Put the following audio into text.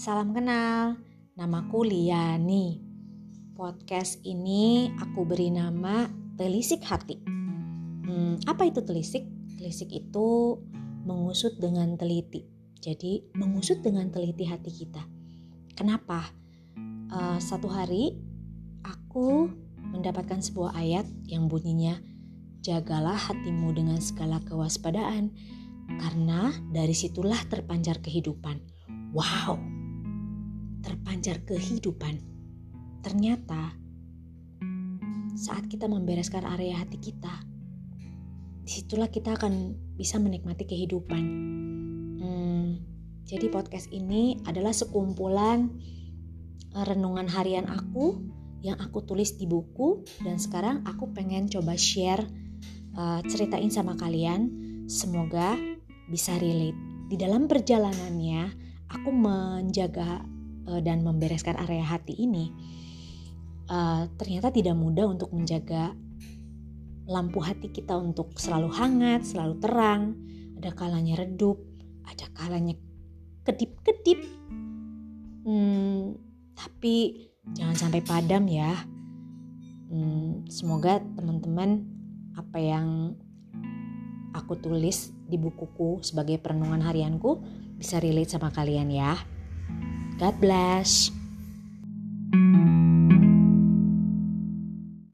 Salam kenal, namaku Liani. Podcast ini aku beri nama Telisik Hati. Hmm, apa itu telisik? Telisik itu mengusut dengan teliti. Jadi mengusut dengan teliti hati kita. Kenapa? Uh, satu hari aku mendapatkan sebuah ayat yang bunyinya jagalah hatimu dengan segala kewaspadaan, karena dari situlah terpancar kehidupan. Wow, terpancar kehidupan. Ternyata saat kita membereskan area hati kita, di situlah kita akan bisa menikmati kehidupan. Hmm, jadi podcast ini adalah sekumpulan eh, renungan harian aku yang aku tulis di buku dan sekarang aku pengen coba share uh, ceritain sama kalian. Semoga bisa relate. Di dalam perjalanannya, aku menjaga uh, dan membereskan area hati ini. Uh, ternyata tidak mudah untuk menjaga lampu hati kita untuk selalu hangat, selalu terang. Ada kalanya redup, ada kalanya kedip-kedip. Hmm, tapi jangan sampai padam ya. Hmm, semoga teman-teman apa yang aku tulis di bukuku sebagai perenungan harianku bisa relate sama kalian ya. God bless.